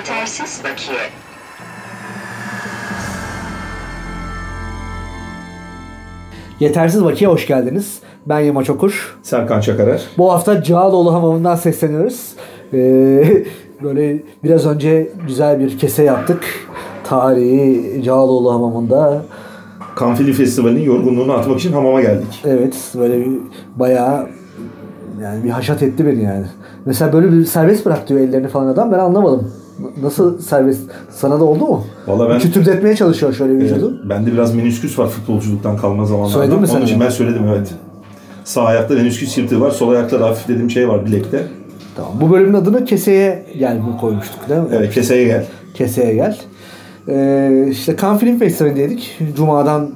Yetersiz bakiye. Yetersiz Vakiye hoş geldiniz. Ben Yamaç Okur. Serkan Çakarer. Bu hafta Cağaloğlu Hamamı'ndan sesleniyoruz. Ee, böyle biraz önce güzel bir kese yaptık. Tarihi Cağaloğlu Hamamı'nda. Kanfili Festivali'nin yorgunluğunu atmak için hamama geldik. Evet böyle bir bayağı yani bir haşat etti beni yani. Mesela böyle bir serbest bırak diyor ellerini falan adam ben anlamadım. Nasıl serbest? Sana da oldu mu? Vallahi ben- Kütürdetmeye çalışıyor şöyle vücudu. Bende biraz menüsküs var futbolculuktan kalma zamanlarda. Söyledin mi sen Onun için ben söyledim evet. Sağ ayakta menüsküs yırtığı var. Sol ayakta da hafif dediğim şey var bilekte. Tamam. Bu bölümün adını Keseye Gel mi koymuştuk değil mi? Evet keseye gel. Keseye Gel. Ee, işte Cannes Film Festivali'ndeydik. Cuma'dan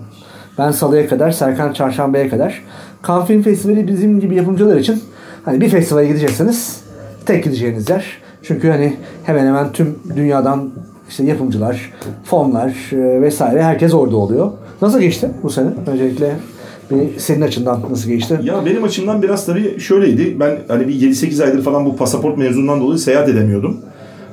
ben Salı'ya kadar, Serkan Çarşamba'ya kadar. Cannes Film Festivali bizim gibi yapımcılar için hani bir festivale gidecekseniz tek gideceğiniz yer. Çünkü hani hemen hemen tüm dünyadan işte yapımcılar, fonlar e, vesaire herkes orada oluyor. Nasıl geçti bu sene? Öncelikle bir senin açından nasıl geçti? Ya benim açımdan biraz tabii şöyleydi. Ben hani bir 7-8 aydır falan bu pasaport mevzundan dolayı seyahat edemiyordum.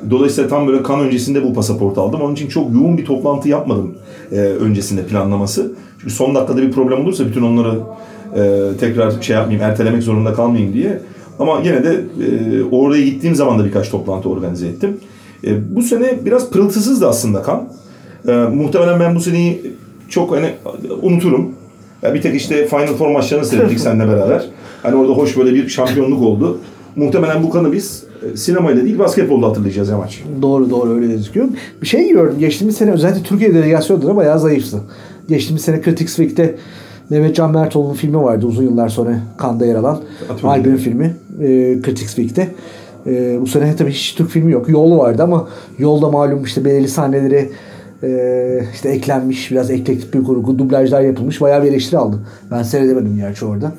Dolayısıyla tam böyle kan öncesinde bu pasaportu aldım. Onun için çok yoğun bir toplantı yapmadım e, öncesinde planlaması. Çünkü son dakikada bir problem olursa bütün onları e, tekrar şey yapmayayım, ertelemek zorunda kalmayayım diye. Ama yine de e, oraya gittiğim zaman da birkaç toplantı organize ettim. E, bu sene biraz pırıltısızdı aslında kan. E, muhtemelen ben bu seneyi çok hani unuturum. Ya bir tek işte Final Four maçlarını seyrettik seninle beraber. Hani orada hoş böyle bir şampiyonluk oldu. Muhtemelen bu kanı biz e, sinemayla değil basketbolla hatırlayacağız ya maç. Doğru doğru öyle gözüküyor. Bir şey gördüm. Geçtiğimiz sene özellikle Türkiye delegasyonu da bayağı zayıftı. Geçtiğimiz sene Critics Week'te Mehmet Can Mertoğlu'nun filmi vardı uzun yıllar sonra Kanda yer alan. Albüm filmi e, Critics Week'te. E, bu sene tabii hiç Türk filmi yok. Yol vardı ama yolda malum işte belirli sahneleri e, işte eklenmiş. Biraz eklektik bir kurgu. Dublajlar yapılmış. Bayağı bir eleştiri aldı. Ben seyredemedim gerçi orada.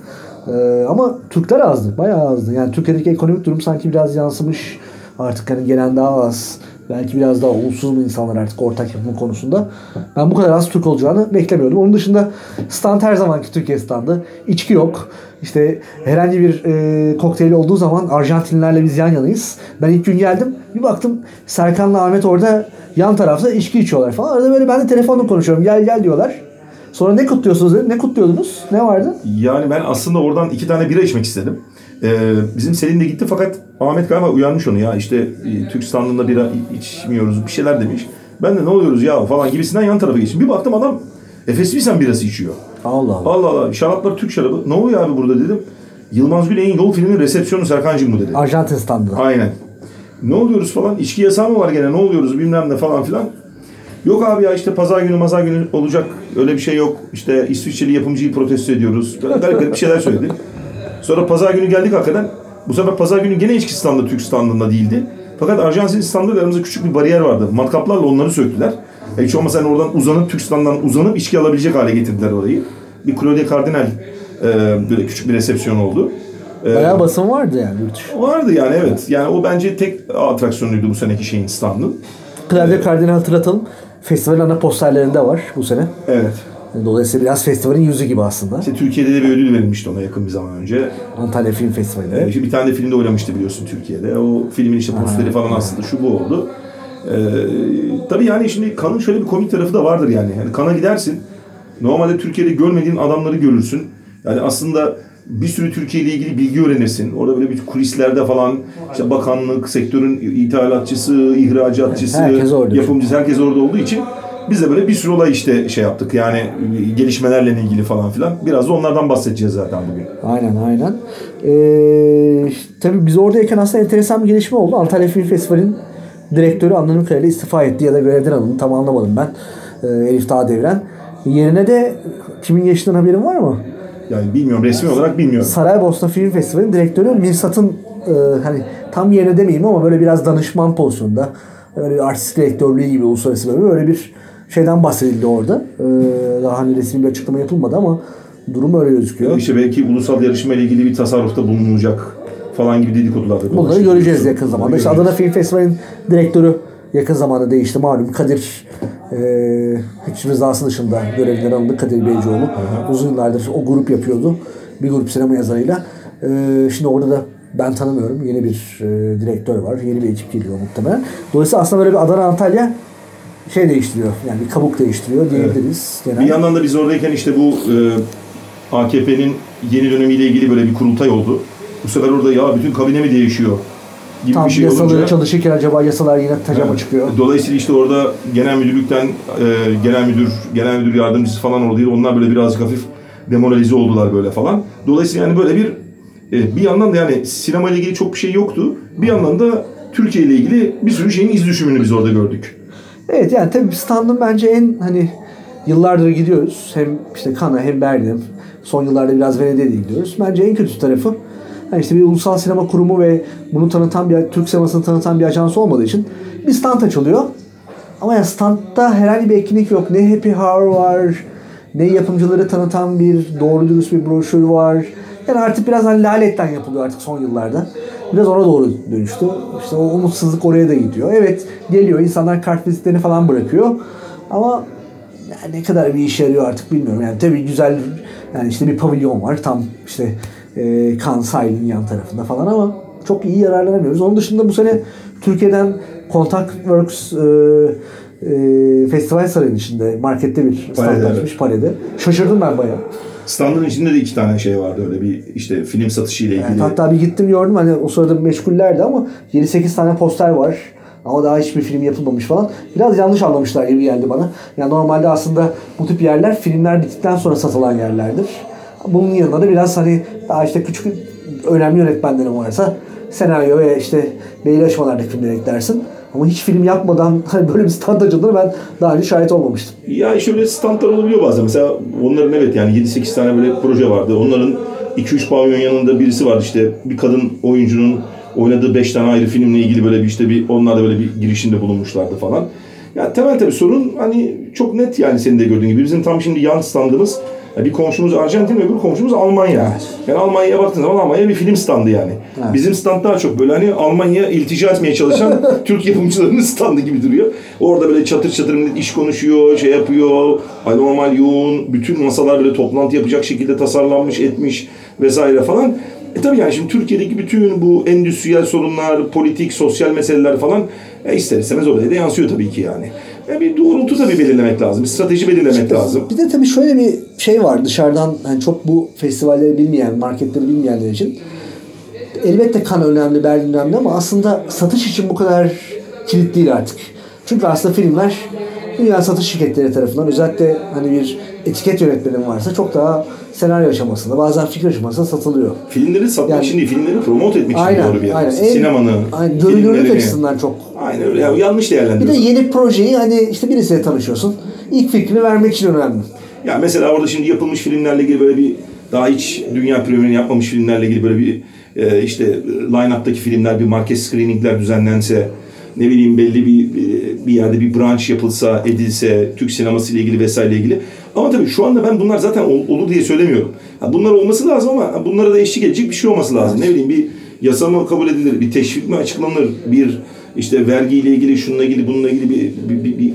E, ama Türkler azdı. Bayağı azdı. Yani Türkiye'deki ekonomik durum sanki biraz yansımış. Artık hani gelen daha az. Belki biraz daha ulusuz mu insanlar artık ortak yapım konusunda. Ben bu kadar az Türk olacağını beklemiyordum. Onun dışında stand her zamanki Türkiye standı. İçki yok. İşte herhangi bir e, kokteyl olduğu zaman Arjantinlilerle biz yan yanayız. Ben ilk gün geldim. Bir baktım Serkan'la Ahmet orada yan tarafta içki içiyorlar falan. Arada böyle ben de telefonla konuşuyorum. Gel gel diyorlar. Sonra ne kutluyorsunuz dedim. Ne kutluyordunuz? Ne vardı? Yani ben aslında oradan iki tane bira içmek istedim. Ee, bizim Selin de gitti fakat Ahmet galiba uyanmış onu ya işte e, Türk standında bira içmiyoruz bir şeyler demiş. Ben de ne oluyoruz ya falan gibisinden yan tarafa geçtim. Bir baktım adam Efes Pilsen birası içiyor. Allah Allah. Allah Allah şaraplar Türk şarabı. Ne oluyor abi burada dedim. Yılmaz Güney'in Yol filmin resepsiyonu Serkan'cığım bu dedi. Arjantin standı. Aynen. Ne oluyoruz falan. İçki yasağı mı var gene ne oluyoruz bilmem ne falan filan. Yok abi ya işte pazar günü mazar günü olacak öyle bir şey yok. İşte İsviçreli yapımcıyı protesto ediyoruz. Böyle garip garip bir şeyler söyledi. Sonra pazar günü geldik hakikaten. Bu sefer pazar günü gene içki standı Türk standında değildi. Fakat Arjantin standıyla aramızda küçük bir bariyer vardı. Matkaplarla onları söktüler. E hiç olmazsa hani oradan uzanıp Türk standından uzanıp içki alabilecek hale getirdiler orayı. Bir Claudia Cardinal e, böyle küçük bir resepsiyon oldu. E, Bayağı basın vardı yani yurt dışı. Vardı yani evet. Yani o bence tek atraksiyonuydu bu seneki şeyin standın. Claudia Cardinal hatırlatalım. Festivalin ana posterlerinde var bu sene. Evet. Dolayısıyla biraz festivalin yüzü gibi aslında. İşte Türkiye'de de bir ödül verilmişti ona yakın bir zaman önce. Antalya Film Festivali'nde. Ee, işte bir tane de filmde oynamıştı biliyorsun Türkiye'de. O filmin işte posteri falan aslında şu bu oldu. Ee, tabii yani şimdi Kan'ın şöyle bir komik tarafı da vardır yani. Yani Kan'a gidersin. Normalde Türkiye'de görmediğin adamları görürsün. Yani aslında bir sürü Türkiye ile ilgili bilgi öğrenirsin. Orada böyle bir kulislerde falan işte bakanlık, sektörün ithalatçısı, ihracatçısı, Herkes orada. yapımcısı herkes orada olduğu için biz de böyle bir sürü olay işte şey yaptık. Yani gelişmelerle ilgili falan filan. Biraz da onlardan bahsedeceğiz zaten bugün. Aynen aynen. Ee, tabii biz oradayken aslında enteresan bir gelişme oldu. Antalya Film Festivali'nin direktörü anladığım kadarıyla istifa etti ya da görevden alındı. Tam anlamadım ben. Ee, Elif Dağdeviren. Yerine de kimin geçtiğinden haberin var mı? Yani bilmiyorum resmi olarak bilmiyorum. Saraybosna Film Festivali'nin direktörü Mirsat'ın e, hani tam yerine demeyeyim ama böyle biraz danışman pozisyonunda öyle bir artistik direktörlüğü gibi uluslararası böyle, böyle bir şeyden bahsedildi orada. E, daha hani resmi bir açıklama yapılmadı ama durum öyle gözüküyor. İşte belki ulusal yarışma ile ilgili bir tasarrufta bulunulacak falan gibi dedikodular da Bunları göreceğiz yakın zamanda. İşte Adana Film Festivali'nin direktörü yakın zamanda değişti. Malum Kadir e, hiç rızası dışında görevinden alındı Kadir Beycioğlu. Uzun yıllardır o grup yapıyordu. Bir grup sinema yazarıyla. E, şimdi orada da ben tanımıyorum. Yeni bir e, direktör var. Yeni bir ekip geliyor muhtemelen. Dolayısıyla aslında böyle bir Adana Antalya şey değiştiriyor. Yani bir kabuk değiştiriyor diyebiliriz. Genel. Bir yandan da biz oradayken işte bu e, AKP'nin yeni dönemiyle ilgili böyle bir kurultay oldu. Bu sefer orada ya bütün kabine mi değişiyor gibi Tam bir şey yasaları olunca. çalışırken acaba yasalar yine tacama Evet. çıkıyor. Dolayısıyla işte orada genel müdürlükten e, genel müdür, genel müdür yardımcısı falan oradaydı. Onlar böyle birazcık hafif demoralize oldular böyle falan. Dolayısıyla yani böyle bir e, bir yandan da yani sinema ile ilgili çok bir şey yoktu. Bir yandan da Türkiye ile ilgili bir sürü şeyin iz düşümünü biz orada gördük. Evet yani tabii standın bence en hani yıllardır gidiyoruz. Hem işte Cannes'a hem Berlin'e. Son yıllarda biraz Venedik'e gidiyoruz. Bence en kötü tarafı yani işte bir ulusal sinema kurumu ve bunu tanıtan bir Türk sinemasını tanıtan bir ajans olmadığı için bir stand açılıyor. Ama yani standta herhangi bir etkinlik yok. Ne happy hour var, ne yapımcıları tanıtan bir doğru dürüst bir broşür var. Yani artık biraz hani laletten yapılıyor artık son yıllarda. Biraz ona doğru dönüştü. İşte o umutsuzluk oraya da gidiyor. Evet geliyor insanlar kart vizitlerini falan bırakıyor. Ama yani ne kadar bir işe yarıyor artık bilmiyorum. Yani tabii güzel yani işte bir pavilyon var tam işte e, Cannes sahilinin yan tarafında falan ama çok iyi yararlanamıyoruz. Onun dışında bu sene Türkiye'den Contact Works e, e, festival sarayının içinde markette bir stand açmış palede. Şaşırdım ben bayağı. Standın içinde de iki tane şey vardı öyle bir işte film satışı ile ilgili. Evet, hatta bir gittim gördüm hani o sırada meşgullerdi ama 7-8 tane poster var. Ama daha hiçbir film yapılmamış falan. Biraz yanlış anlamışlar gibi geldi bana. Yani normalde aslında bu tip yerler filmler bittikten sonra satılan yerlerdir. Bunun yanında da biraz hani daha işte küçük önemli yönetmenlerin varsa senaryo ve işte belli aşamalardaki filmleri eklersin. Ama hiç film yapmadan hani böyle bir stand açıldığını ben daha önce şahit olmamıştım. Ya şöyle standlar olabiliyor bazen. Mesela onların evet yani 7-8 tane böyle proje vardı. Onların 2-3 pavyon yanında birisi vardı işte bir kadın oyuncunun oynadığı 5 tane ayrı filmle ilgili böyle bir işte bir onlar da böyle bir girişimde bulunmuşlardı falan. Ya temel tabii sorun hani çok net yani senin de gördüğün gibi. Bizim tam şimdi yan standımız bir komşumuz Arjantin öbür komşumuz Almanya. Yani Almanya'ya baktığın zaman Almanya bir film standı yani. Evet. Bizim stand daha çok böyle hani Almanya iltica etmeye çalışan Türk yapımcılarının standı gibi duruyor. Orada böyle çatır çatır iş konuşuyor, şey yapıyor. Hani normal yoğun, bütün masalar böyle toplantı yapacak şekilde tasarlanmış, etmiş vesaire falan. E tabii yani şimdi Türkiye'deki bütün bu endüstriyel sorunlar, politik, sosyal meseleler falan e ister istemez oraya da yansıyor tabii ki yani. E bir doğrultu tabii belirlemek lazım, bir strateji belirlemek lazım. Bir de tabii şöyle bir şey var dışarıdan hani çok bu festivalleri bilmeyen, marketleri bilmeyenler için. Elbette kan önemli, Berlin önemli ama aslında satış için bu kadar kilit değil artık. Çünkü aslında filmler dünya satış şirketleri tarafından özellikle hani bir etiket yönetmenin varsa çok daha senaryo aşamasında bazen fikir aşamasında satılıyor. Filmleri satmak Yani- için değil, filmleri promote etmek için Aynen, doğru bir yer. aynen. En- Sinemanı, aynen, görünürlük açısından çok. Aynen öyle. Yani yanlış Bir de değerlendiriyorsun. yeni projeyi hani işte birisiyle tanışıyorsun. İlk fikrini vermek için önemli. Ya mesela orada şimdi yapılmış filmlerle ilgili böyle bir daha hiç dünya premierini yapmamış filmlerle ilgili böyle bir e, işte line-up'taki filmler bir market screeningler düzenlense ne bileyim belli bir bir yerde bir branch yapılsa, edilse, Türk sineması ile ilgili vesaire ilgili. Ama tabii şu anda ben bunlar zaten ol- olur diye söylemiyorum. Bunlar olması lazım ama bunlara da eşlik edecek bir şey olması lazım. Ne bileyim bir yasa mı kabul edilir, bir teşvik mi açıklanır, bir işte vergiyle ilgili, şununla ilgili, bununla ilgili bir, bir, bir- bir- bir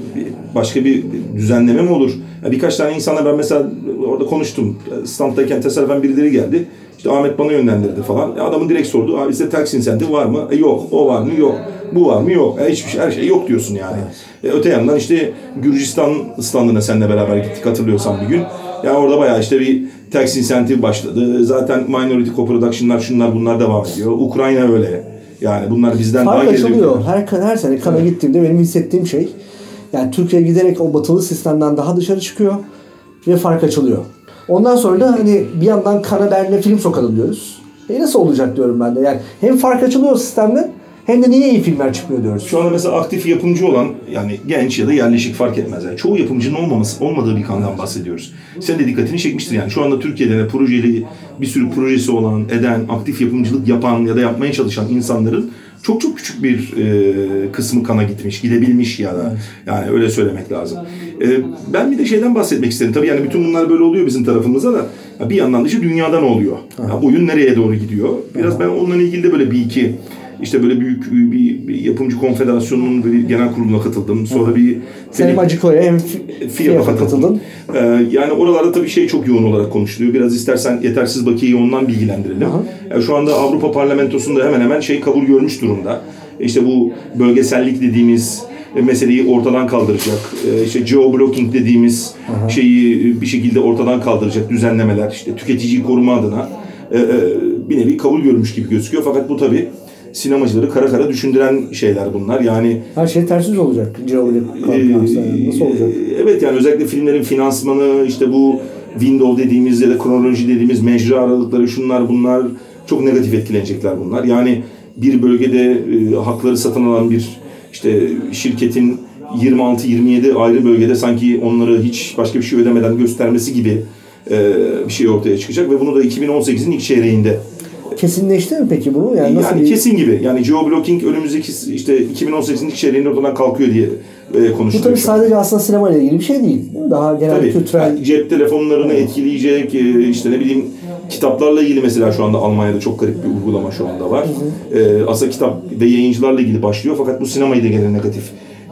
başka bir düzenleme mi olur? Ya birkaç tane insanla ben mesela orada konuştum. Standdayken tesadüfen birileri geldi. İşte Ahmet bana yönlendirdi falan. E adamın direkt sordu. Abi size tax incentive var mı? E yok. O var mı? Yok. Bu var mı? Yok. E hiçbir şey, her şey yok diyorsun yani. E öte yandan işte Gürcistan standına seninle beraber gittik hatırlıyorsan bir gün. Yani orada bayağı işte bir tax incentive başladı. Zaten minority co-production'lar şunlar bunlar devam ediyor. Ukrayna öyle. Yani bunlar bizden daha Fark açılıyor. ülkeler. Her, her sene kana gittiğimde benim hissettiğim şey yani Türkiye giderek o batılı sistemden daha dışarı çıkıyor ve fark açılıyor. Ondan sonra da hani bir yandan kana Berlin'e film sokalım diyoruz. E nasıl olacak diyorum ben de. Yani hem fark açılıyor sistemden hem de niye iyi filmler çıkmıyor diyoruz. Şu anda mesela aktif yapımcı olan yani genç ya da yerleşik fark etmez. Yani çoğu yapımcının olmaması, olmadığı bir kandan bahsediyoruz. Sen de dikkatini çekmiştir yani. Şu anda Türkiye'de de projeli bir sürü projesi olan, eden, aktif yapımcılık yapan ya da yapmaya çalışan insanların çok çok küçük bir e, kısmı kana gitmiş, gidebilmiş ya da yani öyle söylemek lazım. E, ben bir de şeyden bahsetmek isterim. Tabii yani bütün bunlar böyle oluyor bizim tarafımıza da. Ya bir yandan da işte dünyada ne oluyor? Ya oyun nereye doğru gidiyor? Biraz ben onunla ilgili de böyle bir iki işte böyle büyük bir, bir yapımcı konfederasyonunun böyle genel kuruluna katıldım. Sonra bir Sen hem Acıko'ya hem FİAP'a katıldım. katıldın. Ee, yani oralarda tabii şey çok yoğun olarak konuşuluyor. Biraz istersen yetersiz bakiyeyi ondan bilgilendirelim. Aha. Yani şu anda Avrupa Parlamentosunda hemen hemen şey kabul görmüş durumda. İşte bu bölgesellik dediğimiz e, meseleyi ortadan kaldıracak. E, işte geo-blocking dediğimiz şeyi bir şekilde ortadan kaldıracak düzenlemeler. işte tüketiciyi koruma adına e, e, bir nevi kabul görmüş gibi gözüküyor. Fakat bu tabii sinemacıları kara kara düşündüren şeyler bunlar. Yani Her şey ters yüz olacak. Geolik ee, Nasıl olacak? Evet yani özellikle filmlerin finansmanı işte bu window dediğimiz ya da kronoloji dediğimiz mecra aralıkları şunlar bunlar çok negatif etkilenecekler bunlar. Yani bir bölgede e, hakları satın alan bir işte şirketin 26-27 ayrı bölgede sanki onları hiç başka bir şey ödemeden göstermesi gibi e, bir şey ortaya çıkacak ve bunu da 2018'in ilk çeyreğinde Kesinleşti mi peki bu? Yani nasıl yani bir... kesin gibi. Yani geoblocking önümüzdeki işte 2018'in ilk çeyreğinde ortadan kalkıyor diye e, Bu konuşuluyor. tabii şu an. sadece aslında sinema ile ilgili bir şey değil. Daha genel Tabii. kültürel Yani cep telefonlarını etkileyecek, e, işte ne bileyim kitaplarla ilgili mesela şu anda Almanya'da çok garip bir uygulama şu anda var. E, aslında kitap ve yayıncılarla ilgili başlıyor fakat bu sinemayı da gene negatif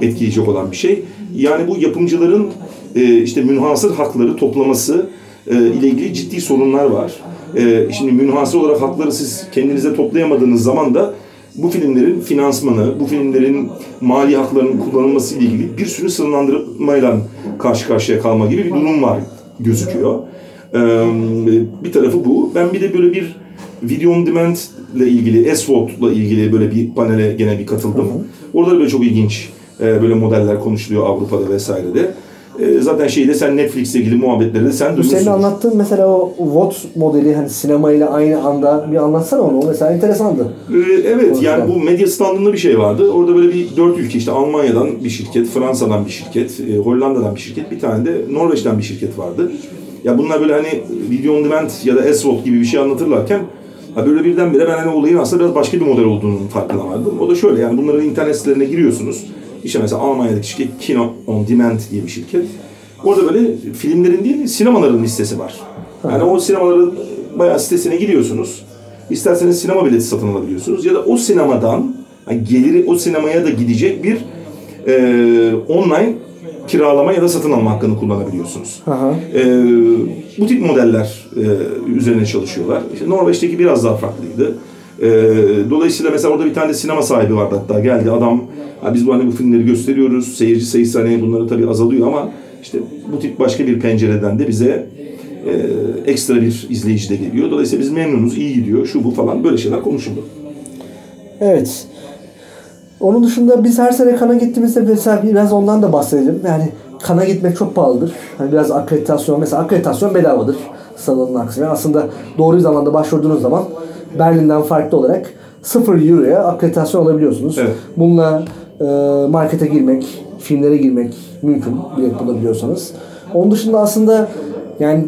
etkileyecek olan bir şey. Yani bu yapımcıların e, işte münhasır hakları toplaması e, ile ilgili ciddi sorunlar var. E, şimdi münhasır olarak hakları siz kendinize toplayamadığınız zaman da bu filmlerin finansmanı, bu filmlerin mali haklarının kullanılması ile ilgili bir sürü sınırlandırmayla karşı karşıya kalma gibi bir durum var gözüküyor. Bir tarafı bu. Ben bir de böyle bir video on demand ile ilgili, SWOT ile ilgili böyle bir panele gene bir katıldım. Orada da böyle çok ilginç böyle modeller konuşuluyor Avrupa'da vesairede. Zaten şeyde sen Netflix'le ilgili muhabbetleri de sen Bu senin duymuşsun. anlattığın mesela o VOT modeli hani sinema ile aynı anda bir anlatsana onu. O mesela enteresandı. Evet O yani yüzden. bu medya standında bir şey vardı. Orada böyle bir dört ülke işte Almanya'dan bir şirket, Fransa'dan bir şirket, Hollanda'dan bir şirket, bir tane de Norveç'ten bir şirket vardı. Ya bunlar böyle hani video on demand ya da SWOT gibi bir şey anlatırlarken ha böyle birdenbire ben hani olayın aslında biraz başka bir model olduğunun farkına vardım. O da şöyle yani bunların internet sitelerine giriyorsunuz. İşte mesela Almanya'daki şirket Kino on Demand diye bir şirket. Orada böyle filmlerin değil sinemaların listesi var. Yani o sinemaların bayağı sitesine giriyorsunuz. İsterseniz sinema bileti satın alabiliyorsunuz ya da o sinemadan yani geliri o sinemaya da gidecek bir e, online kiralama ya da satın alma hakkını kullanabiliyorsunuz. Aha. E, bu tip modeller e, üzerine çalışıyorlar. İşte Norveç'teki biraz daha farklıydı. E, dolayısıyla mesela orada bir tane de sinema sahibi vardı hatta geldi adam "Ha, biz bu hani bu filmleri gösteriyoruz seyirci sayısı hani bunları tabii azalıyor ama işte bu tip başka bir pencereden de bize e, ekstra bir izleyici de geliyor. Dolayısıyla biz memnunuz, iyi gidiyor, şu bu falan böyle şeyler konuşuldu. Evet. Onun dışında biz her sene kana gittiğimizde mesela biraz ondan da bahsedelim. Yani kana gitmek çok pahalıdır. Hani biraz akreditasyon mesela akreditasyon bedavadır sanılanın aksine. Aslında doğru zamanda başvurduğunuz zaman Berlin'den farklı olarak 0 euroya akreditasyon alabiliyorsunuz. Evet. Bununla e, markete girmek, filmlere girmek mümkün bilet bulabiliyorsanız. Onun dışında aslında yani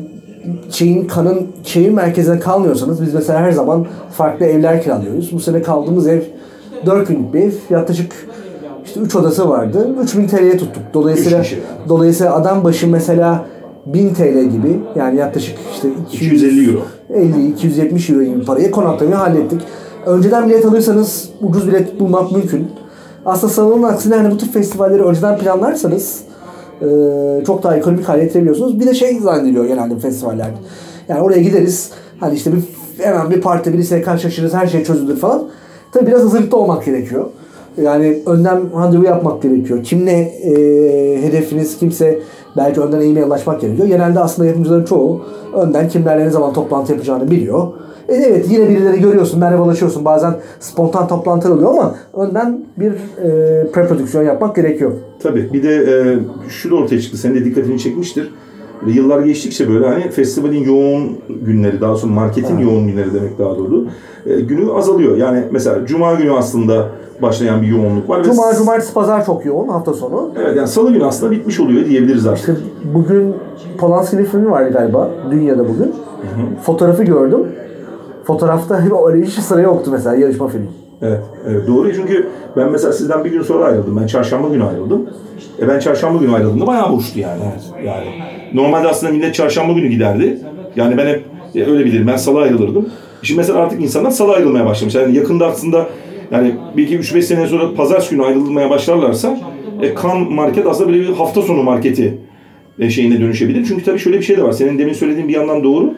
şeyin kanın şehir merkezine kalmıyorsanız biz mesela her zaman farklı evler kiralıyoruz. Bu sene kaldığımız ev 4 günlük bir ev. Yaklaşık işte 3 odası vardı. 3000 TL'ye tuttuk. Dolayısıyla dolayısıyla adam başı mesela 1000 TL gibi yani yaklaşık işte 250 euro. 50-270 euro gibi parayı konaklamayı hallettik. Önceden bilet alırsanız ucuz bilet bulmak mümkün. Aslında sanılanın aksine hani bu tür festivalleri önceden planlarsanız e, çok daha ekonomik hale getirebiliyorsunuz. Bir de şey zannediliyor genelde bu festivallerde. Yani oraya gideriz. Hani işte bir, hemen bir parti birisiyle karşılaşırız. Her şey çözülür falan. Tabii biraz hazırlıklı olmak gerekiyor. Yani önden randevu yapmak gerekiyor. Kimle e, hedefiniz kimse belki önden e-mail ulaşmak gerekiyor. Genelde aslında yapımcıların çoğu önden kimlerle ne zaman toplantı yapacağını biliyor. E evet yine birileri görüyorsun, merhabalaşıyorsun. Bazen spontan toplantılar oluyor ama önden bir e, preprodüksiyon yapmak gerekiyor. Tabii. Bir de e, şu da ortaya çıktı. Senin de dikkatini çekmiştir. Ve Yıllar geçtikçe böyle hani festivalin yoğun günleri, daha sonra marketin yoğun günleri demek daha doğru. e, günü azalıyor. Yani mesela Cuma günü aslında başlayan bir yoğunluk var. ve Cuma, cumartesi, pazar çok yoğun hafta sonu. Evet yani salı günü aslında bitmiş oluyor diyebiliriz artık. İşte bugün Polanski'nin filmi vardı galiba. Dünyada bugün. Fotoğrafı gördüm. Fotoğrafta öyle hiç sıra yoktu mesela yarışma filmi. Evet, evet doğru çünkü ben mesela sizden bir gün sonra ayrıldım. Ben çarşamba günü ayrıldım. E ben çarşamba günü ayrıldığımda bayağı boştu yani. Yani normalde aslında millet çarşamba günü giderdi. Yani ben hep e, öyle bilirim. Ben salı ayrılırdım. Şimdi mesela artık insanlar salı ayrılmaya başlamış. Yani yakında aslında Yani belki 3-5 sene sonra pazartesi günü ayrılmaya başlarlarsa e, kan market aslında böyle bir hafta sonu marketi e, şeyine dönüşebilir. Çünkü tabii şöyle bir şey de var. Senin demin söylediğin bir yandan doğru.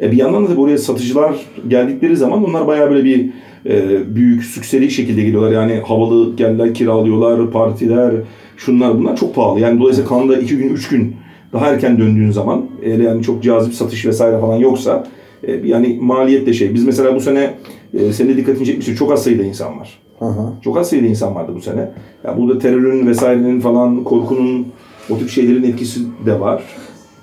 E, bir yandan da tabii oraya satıcılar geldikleri zaman onlar bayağı böyle bir e, büyük sükseli şekilde geliyorlar. Yani havalı yerler kiralıyorlar, partiler, şunlar bunlar çok pahalı. Yani dolayısıyla kanda 2 gün, 3 gün daha erken döndüğün zaman eğer yani çok cazip satış vesaire falan yoksa e, yani maliyet de şey. Biz mesela bu sene e, senin de dikkatini çekmiştir. Çok az sayıda insan var. Aha. Çok az sayıda insan vardı bu sene. Ya burada terörün vesairenin falan korkunun o tip şeylerin etkisi de var.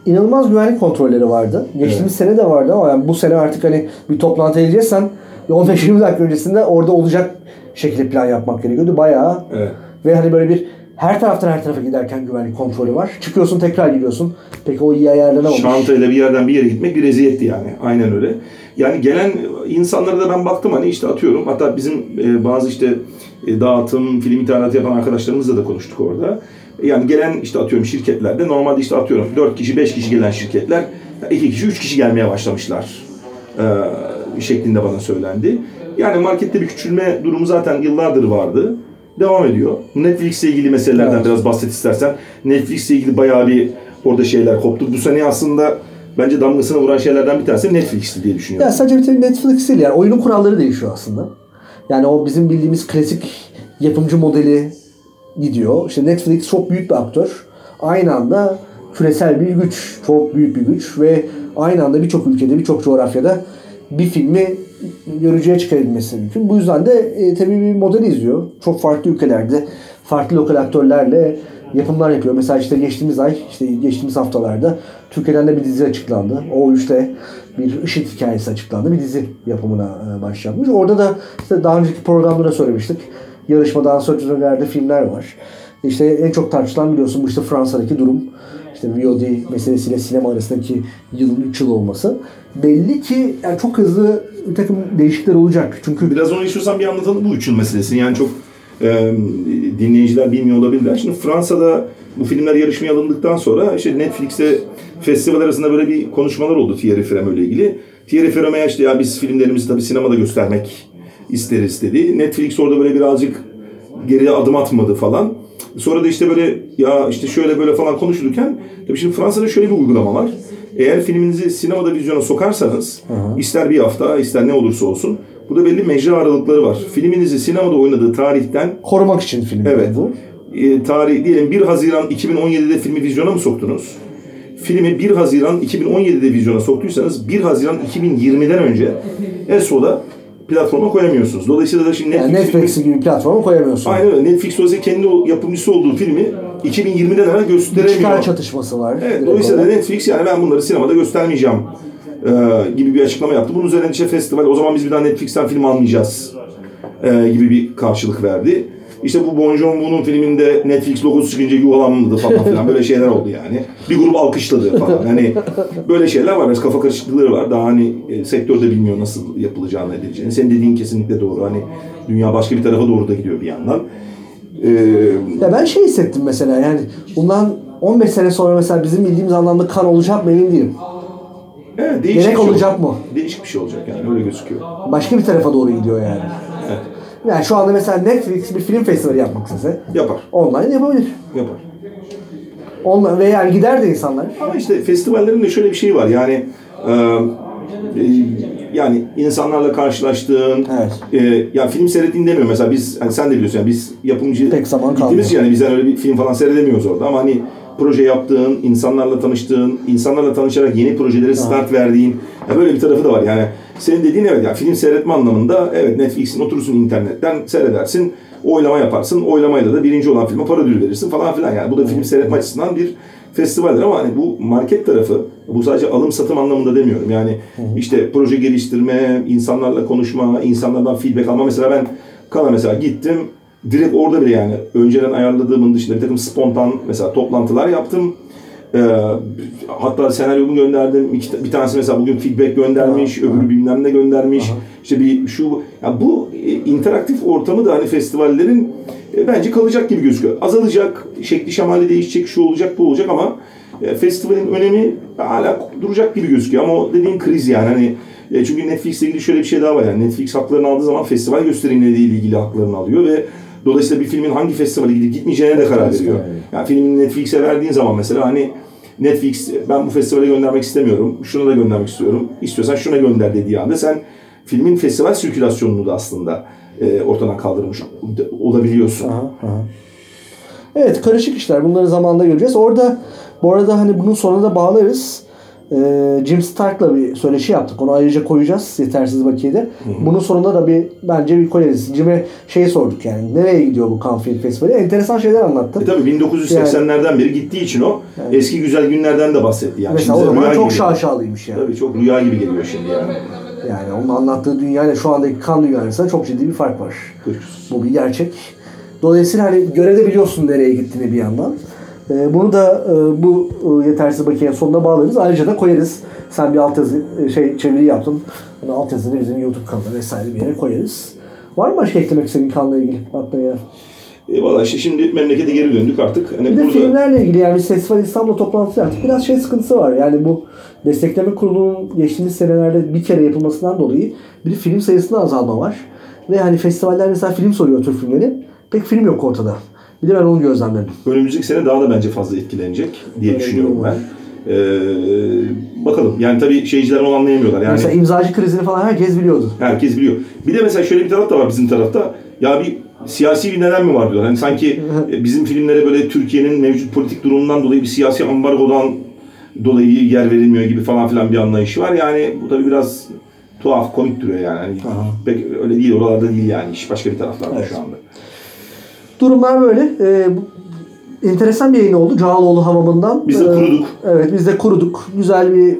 İnanılmaz güvenlik kontrolleri vardı. Geçtiğimiz sene de vardı ama yani bu sene artık hani bir toplantı edeceksen 15-20 dakika öncesinde orada olacak şekilde plan yapmak gerekiyordu. Bayağı Evet. ve hani böyle bir her taraftan her tarafa giderken güvenlik kontrolü var. Çıkıyorsun tekrar gidiyorsun. Peki o iyi ayarlanamamış. Şantayla bir yerden bir yere gitmek bir eziyetti yani. Aynen öyle. Yani gelen insanlara da ben baktım hani işte atıyorum. Hatta bizim e, bazı işte e, dağıtım, film ithalatı yapan arkadaşlarımızla da konuştuk orada. Yani gelen işte atıyorum şirketlerde normalde işte atıyorum 4 kişi 5 kişi gelen şirketler 2 kişi 3 kişi gelmeye başlamışlar. Ee, şeklinde bana söylendi. Yani markette bir küçülme durumu zaten yıllardır vardı. Devam ediyor. Netflix ile ilgili meselelerden Evet. biraz bahset istersen. Netflix ile ilgili bayağı bir orada şeyler koptu. Bu sene aslında bence damgasını vuran şeylerden bir tanesi Netflix'ti diye düşünüyorum. Ya sadece bir tek Netflix değil yani oyunun kuralları değişiyor aslında. Yani o bizim bildiğimiz klasik yapımcı modeli gidiyor. İşte Netflix çok büyük bir aktör. Aynı anda küresel bir güç, çok büyük bir güç ve aynı anda birçok ülkede, birçok coğrafyada bir filmi görücüye çıkarabilmesi mümkün. Bu yüzden de e, tabii bir model izliyor. Çok farklı ülkelerde, farklı lokal aktörlerle yapımlar yapıyor. Mesela işte geçtiğimiz ay, işte geçtiğimiz haftalarda Türkiye'den de bir dizi açıklandı. O işte bir IŞİD hikayesi açıklandı. Bir dizi yapımına e, başlanmış. Orada da işte daha önceki programda söylemiştik. Yarışmadan önerde filmler var. İşte en çok tartışılan biliyorsun bu işte Fransa'daki durum. İşte VOD meselesiyle sinema arasındaki yılın 3 yıl olması. Belli ki yani çok hızlı bir takım değişiklikler olacak. Çünkü Biraz onu istiyorsan bir anlatalım bu üç yıl meselesini. Yani çok e, dinleyiciler bilmiyor olabilirler. Şimdi Fransa'da bu filmler yarışmaya alındıktan sonra işte Netflix'te festival arasında böyle bir konuşmalar oldu Thierry Frémaux ile ilgili. Thierry Frémaux'a işte ya biz filmlerimizi tabii sinemada göstermek isteriz dedi. Netflix orada böyle birazcık geriye adım atmadı falan. Sonra da işte böyle ya işte şöyle böyle falan konuşulurken tabii şimdi Fransa'da şöyle bir uygulama var. Eğer filminizi sinemada vizyona sokarsanız ister bir hafta ister ne olursa olsun burada belli mecra aralıkları var. Filminizi sinemada oynadığı tarihten korumak için film Evet. bu. e, tarih diyelim 1 Haziran 2017'de filmi vizyona mı soktunuz? Filmi 1 Haziran 2017'de vizyona soktuysanız 1 Haziran 2020'den önce ESO'da platforma koyamıyorsunuz. Dolayısıyla da şimdi Yani Netflix, Netflix gibi bir platforma koyamıyorsun. Aynen öyle. Netflix dolayısıyla kendi yapımcısı olduğu filmi 2020'den evvel gösteremiyor. Çıkar çatışması var. Evet, dolayısıyla da olarak. Netflix yani ben bunları sinemada göstermeyeceğim e, gibi bir açıklama yaptı. Bunun üzerine işte festival o zaman biz bir daha Netflix'ten film almayacağız e, gibi bir karşılık verdi. İşte bu Bon Joon-ho'nun filminde Netflix logosu çıkınca yuvalanmadı falan filan böyle şeyler oldu yani. Bir grup alkışladı falan. Hani böyle şeyler var. Biraz kafa karışıklıkları var. Daha hani e, sektörde bilmiyor nasıl yapılacağını edileceğini. Senin dediğin kesinlikle doğru. Hani dünya başka bir tarafa doğru da gidiyor bir yandan. E, Ya ben şey hissettim mesela yani bundan 15 sene sonra mesela bizim bildiğimiz anlamda kan olacak mı emin değilim. evet, değişik Gerek şey olacak mı? Değişik bir şey olacak yani öyle gözüküyor. Başka bir tarafa doğru gidiyor yani. Yani şu anda mesela Netflix bir film festivali yapmak istese Yapar. online yapabilir. Yapar. Online ve yani gider de insanlar. Ama işte festivallerin de şöyle bir şey var yani e, e, yani insanlarla karşılaştığın Evet. e, ya film seyrettiğin demiyorum mesela biz hani sen de biliyorsun yani biz yapımcı Pek zaman gittiğimiz kalmıyor. yani bizden öyle bir film falan seyredemiyoruz orada ama hani proje yaptığın, insanlarla tanıştığın, insanlarla tanışarak yeni projelere start verdiğin ya böyle bir tarafı da var. Yani senin dediğin evet yani film seyretme anlamında evet Netflix'in oturursun internetten seyredersin, oylama yaparsın. Oylamayla da birinci olan filme para ödülü verirsin falan filan. Yani bu da film seyretme açısından bir festivaldir ama hani bu market tarafı bu sadece alım satım anlamında demiyorum. Yani işte proje geliştirme, insanlarla konuşma, insanlardan feedback alma. Mesela ben Kana mesela gittim direkt orada bile yani önceden ayarladığımın dışında bir takım spontan mesela toplantılar yaptım. Ee, hatta senaryomu gönderdim. İki, bir tanesi mesela bugün feedback göndermiş, öbürü bilmem ne göndermiş. İşte bir şu ya bu e, interaktif ortamı da hani festivallerin e, bence kalacak gibi gözüküyor. Azalacak, şekli şemali değişecek, şu olacak, bu olacak ama e, festivalin önemi hala duracak gibi gözüküyor ama o dediğin kriz yani hani e, çünkü Netflix'le ilgili şöyle bir şey daha var yani Netflix haklarını aldığı zaman festival gösterimleriyle ilgili haklarını alıyor ve dolayısıyla bir filmin hangi festivale gidip gitmeyeceğine de karar veriyor. Yani filmini Netflix'e verdiğin zaman mesela hani Netflix ben bu festivale göndermek istemiyorum, şuna da göndermek istiyorum, istiyorsan şuna gönder dediği anda sen filmin festival sirkülasyonunu da aslında e, ortadan kaldırmış olabiliyorsun. Aha, aha. Evet karışık işler. Bunları zamanla göreceğiz. Orada bu arada hani bunun sonuna da bağlarız. Ee, Jim Stark'la bir söyleşi yaptık. Onu ayrıca koyacağız yetersiz vakiyede. Bunun sonunda da bir bence bir koyarız. Jim'e şey sorduk yani. Nereye gidiyor bu Cannes Film Festivali? Enteresan şeyler anlattı. E tabii 1980'lerden beri gittiği için o eski güzel günlerden de bahsetti. Yani Mesela o zaman çok gibi. şaşalıymış yani. Tabii çok rüya gibi geliyor şimdi yani. Yani onun anlattığı dünyayla şu andaki kan dünya arasında çok ciddi bir fark var. Bu bir gerçek. Dolayısıyla hani görebiliyorsun nereye gittiğini bir yandan. Ee, bunu da e, bu e, yetersiz bakiyenin sonuna bağlarız. Ayrıca da koyarız. Sen bir altyazı e, şey çeviri yaptın. Bunu altyazını bizim YouTube kanalına vesaire bir yere koyarız. Var mı başka eklemek istediğin kanla ilgili? Aklına gelen? E valla işte şimdi memlekete geri döndük artık. Hani Bir de burada filmlerle ilgili yani Festival İstanbul'da toplantısı yaptık. Biraz şey sıkıntısı var. Yani bu destekleme kurulunun geçtiğimiz senelerde bir kere yapılmasından dolayı bir film sayısında azalma var. Ve hani festivaller mesela film soruyor Türk filmleri. Pek film yok ortada. Bir de ben onu gözlemledim. önümüzdeki sene daha da bence fazla etkilenecek diye Öyle düşünüyorum ben. Ee, bakalım yani tabii şeyciler onu anlayamıyorlar. Yani Mesela imzacı krizini falan herkes biliyordu. herkes biliyor. Bir de mesela şöyle bir taraf da var bizim tarafta. Ya bir siyasi bir neden mi var diyorlar. Hani sanki e, bizim filmlere böyle Türkiye'nin mevcut politik durumundan dolayı bir siyasi ambargodan dolayı yer verilmiyor gibi falan filan bir anlayış var. Yani bu tabii biraz tuhaf, komik duruyor yani. Hani pek öyle değil, oralarda değil yani. İş başka bir taraflarda Evet. şu anda. Durumlar böyle. Ee, bu- enteresan bir yayın oldu. Cağaloğlu hamamından. Biz de Ee, kuruduk. Evet biz de kuruduk. Güzel bir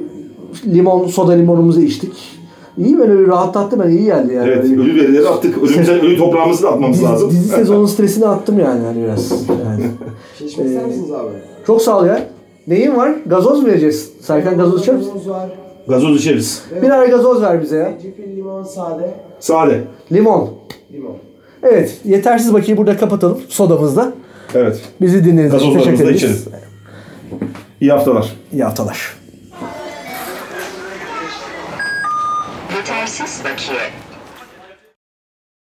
limon, soda limonumuzu içtik. İyi böyle bir rahatlattı ben iyi geldi yani. Evet, ölü verileri attık. Ölümden ölü toprağımızı da atmamız Dizi, lazım. dizi sezonun stresini attım yani, yani biraz. Yani. Şey içmek ister misiniz abi? Çok sağ ol ya. Neyin var? Gazoz mu vereceğiz? Serkan gazoz içer misin? Limonumuz var. Gazoz içeriz. Birer gazoz ver bize ya. Zencefil, limon, sade, Sade. Limon. limon. Evet. Yetersiz bakiyi burada kapatalım. Sodamızda. Evet. Bizi dinlediğiniz için teşekkür ederiz. içeriz. İyi haftalar. İyi haftalar. Yetersiz bakiye.